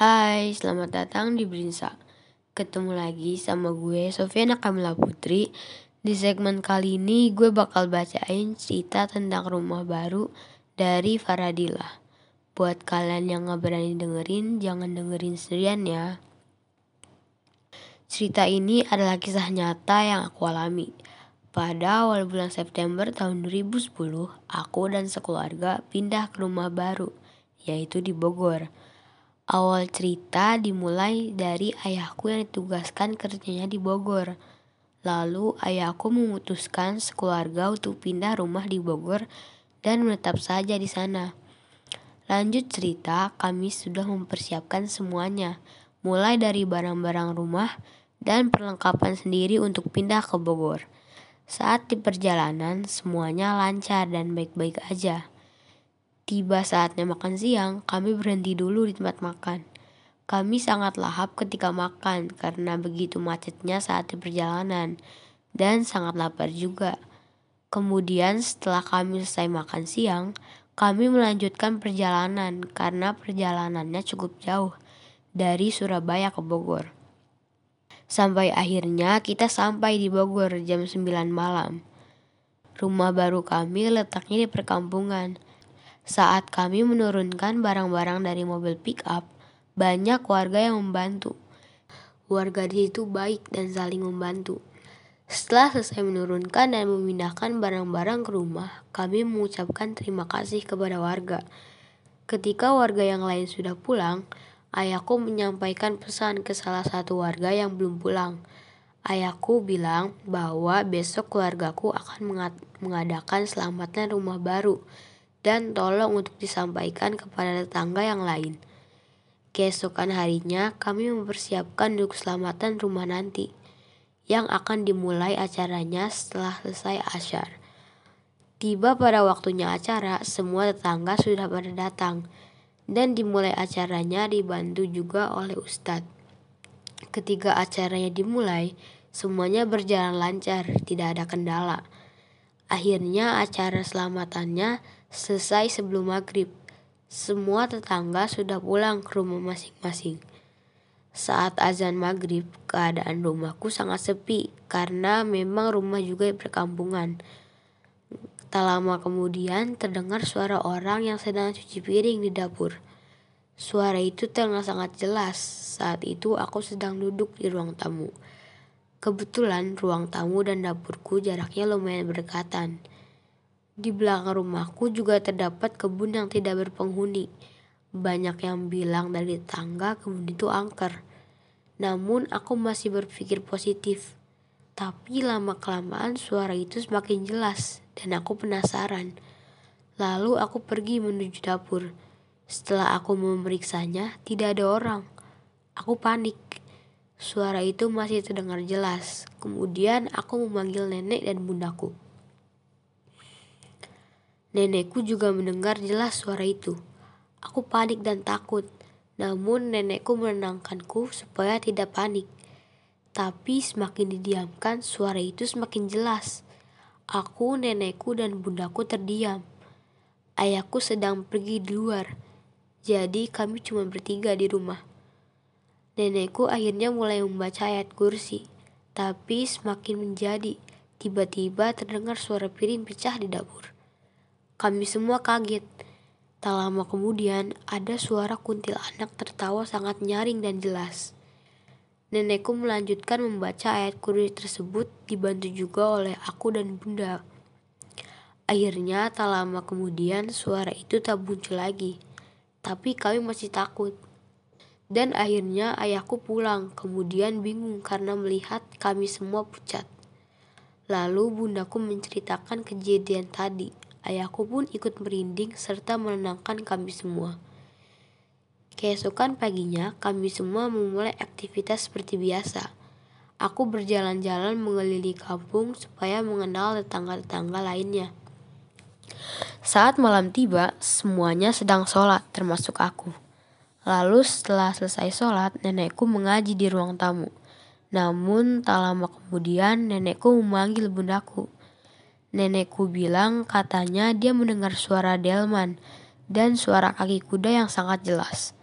Hai, selamat datang di Brinsa. Ketemu lagi sama gue Sofiana Kamila Putri. Di segmen kali ini gue bakal bacain cerita tentang rumah baru dari Faradila. Buat kalian yang gak berani dengerin, jangan dengerin sendirian ya. Cerita ini adalah kisah nyata yang aku alami. Pada awal bulan September tahun 2010, aku dan sekeluarga pindah ke rumah baru, yaitu di Bogor. Awal cerita dimulai dari ayahku yang ditugaskan kerjanya di Bogor. Lalu ayahku memutuskan sekeluarga untuk pindah rumah di Bogor dan menetap saja di sana. Lanjut cerita, kami sudah mempersiapkan semuanya, mulai dari barang-barang rumah dan perlengkapan sendiri untuk pindah ke Bogor. Saat di perjalanan, semuanya lancar dan baik-baik aja. Tiba saatnya makan siang, kami berhenti dulu di tempat makan. Kami sangat lahap ketika makan karena begitu macetnya saat di perjalanan dan sangat lapar juga. Kemudian setelah kami selesai makan siang, kami melanjutkan perjalanan karena perjalanannya cukup jauh dari Surabaya ke Bogor. Sampai akhirnya kita sampai di Bogor jam 9 malam. Rumah baru kami letaknya di perkampungan saat kami menurunkan barang-barang dari mobil pick up, banyak warga yang membantu. Warga di situ baik dan saling membantu. Setelah selesai menurunkan dan memindahkan barang-barang ke rumah, kami mengucapkan terima kasih kepada warga. Ketika warga yang lain sudah pulang, ayahku menyampaikan pesan ke salah satu warga yang belum pulang. Ayahku bilang bahwa besok keluargaku akan mengadakan selamatan rumah baru dan tolong untuk disampaikan kepada tetangga yang lain. Keesokan harinya, kami mempersiapkan untuk keselamatan rumah nanti, yang akan dimulai acaranya setelah selesai asyar. Tiba pada waktunya acara, semua tetangga sudah pada datang, dan dimulai acaranya dibantu juga oleh Ustadz. Ketika acaranya dimulai, semuanya berjalan lancar, tidak ada kendala. Akhirnya acara selamatannya Selesai sebelum maghrib, semua tetangga sudah pulang ke rumah masing-masing. Saat azan maghrib, keadaan rumahku sangat sepi karena memang rumah juga perkampungan. Tak lama kemudian terdengar suara orang yang sedang cuci piring di dapur. Suara itu terdengar sangat jelas. Saat itu aku sedang duduk di ruang tamu. Kebetulan ruang tamu dan dapurku jaraknya lumayan berdekatan. Di belakang rumahku juga terdapat kebun yang tidak berpenghuni. Banyak yang bilang dari tangga kebun itu angker. Namun aku masih berpikir positif. Tapi lama-kelamaan suara itu semakin jelas dan aku penasaran. Lalu aku pergi menuju dapur. Setelah aku memeriksanya, tidak ada orang. Aku panik. Suara itu masih terdengar jelas. Kemudian aku memanggil nenek dan bundaku. Nenekku juga mendengar jelas suara itu. Aku panik dan takut, namun nenekku menenangkanku supaya tidak panik. Tapi semakin didiamkan, suara itu semakin jelas. Aku, nenekku, dan bundaku terdiam. Ayahku sedang pergi di luar, jadi kami cuma bertiga di rumah. Nenekku akhirnya mulai membaca ayat kursi, tapi semakin menjadi. Tiba-tiba terdengar suara piring pecah di dapur. Kami semua kaget. Tak lama kemudian, ada suara kuntil anak tertawa sangat nyaring dan jelas. Nenekku melanjutkan membaca ayat kursi tersebut dibantu juga oleh aku dan bunda. Akhirnya tak lama kemudian suara itu tak muncul lagi. Tapi kami masih takut. Dan akhirnya ayahku pulang, kemudian bingung karena melihat kami semua pucat. Lalu bundaku menceritakan kejadian tadi. Ayahku pun ikut merinding serta menenangkan kami semua. Keesokan paginya, kami semua memulai aktivitas seperti biasa. Aku berjalan-jalan mengelilingi kampung supaya mengenal tetangga-tetangga lainnya. Saat malam tiba, semuanya sedang sholat, termasuk aku. Lalu setelah selesai sholat, nenekku mengaji di ruang tamu. Namun tak lama kemudian nenekku memanggil bundaku. Nenekku bilang katanya dia mendengar suara delman dan suara kaki kuda yang sangat jelas.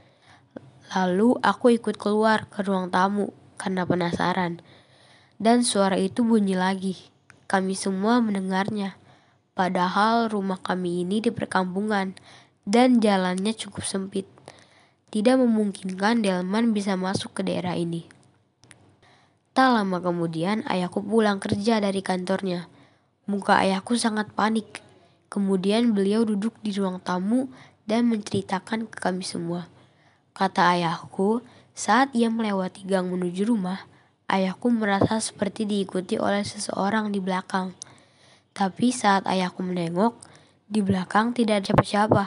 Lalu aku ikut keluar ke ruang tamu karena penasaran. Dan suara itu bunyi lagi. Kami semua mendengarnya. Padahal rumah kami ini di perkampungan dan jalannya cukup sempit. Tidak memungkinkan delman bisa masuk ke daerah ini. Tak lama kemudian ayahku pulang kerja dari kantornya. Muka ayahku sangat panik. Kemudian beliau duduk di ruang tamu dan menceritakan ke kami semua. Kata ayahku, saat ia melewati gang menuju rumah, ayahku merasa seperti diikuti oleh seseorang di belakang. Tapi saat ayahku menengok, di belakang tidak ada siapa-siapa.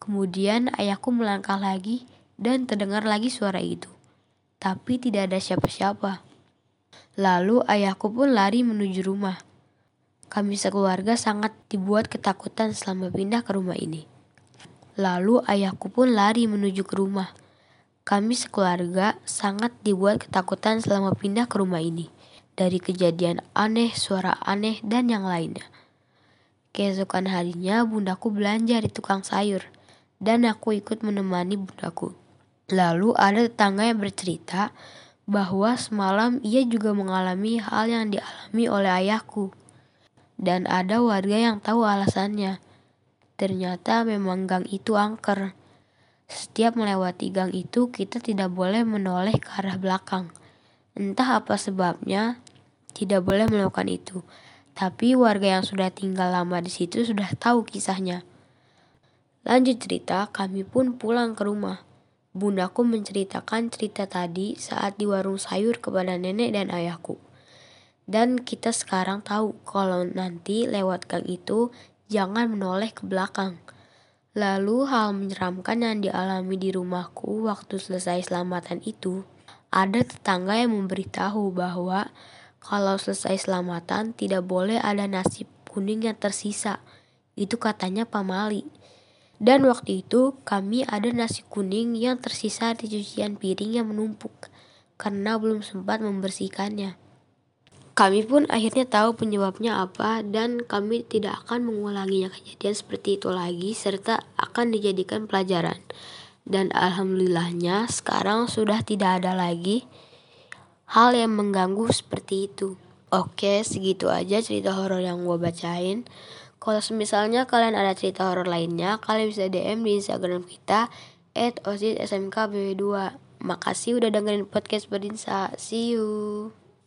Kemudian ayahku melangkah lagi dan terdengar lagi suara itu. Tapi tidak ada siapa-siapa. Lalu ayahku pun lari menuju rumah. Kami sekeluarga sangat dibuat ketakutan selama pindah ke rumah ini. Lalu ayahku pun lari menuju ke rumah. Kami sekeluarga sangat dibuat ketakutan selama pindah ke rumah ini. Dari kejadian aneh, suara aneh, dan yang lainnya. Keesokan harinya bundaku belanja di tukang sayur. Dan aku ikut menemani bundaku. Lalu ada tetangga yang bercerita bahwa semalam ia juga mengalami hal yang dialami oleh ayahku dan ada warga yang tahu alasannya. Ternyata memang gang itu angker. Setiap melewati gang itu kita tidak boleh menoleh ke arah belakang. Entah apa sebabnya, tidak boleh melakukan itu. Tapi warga yang sudah tinggal lama di situ sudah tahu kisahnya. Lanjut cerita, kami pun pulang ke rumah. Bundaku menceritakan cerita tadi saat di warung sayur kepada nenek dan ayahku. Dan kita sekarang tahu kalau nanti lewat gang itu jangan menoleh ke belakang. Lalu hal menyeramkan yang dialami di rumahku waktu selesai selamatan itu, ada tetangga yang memberitahu bahwa kalau selesai selamatan tidak boleh ada nasi kuning yang tersisa. Itu katanya Pak Mali. Dan waktu itu kami ada nasi kuning yang tersisa di cucian piring yang menumpuk karena belum sempat membersihkannya. Kami pun akhirnya tahu penyebabnya apa dan kami tidak akan mengulanginya kejadian seperti itu lagi serta akan dijadikan pelajaran. Dan alhamdulillahnya sekarang sudah tidak ada lagi hal yang mengganggu seperti itu. Oke, segitu aja cerita horor yang gue bacain. Kalau misalnya kalian ada cerita horor lainnya, kalian bisa DM di Instagram kita @osissmkbw2. Makasih udah dengerin podcast Berdinsa. See you.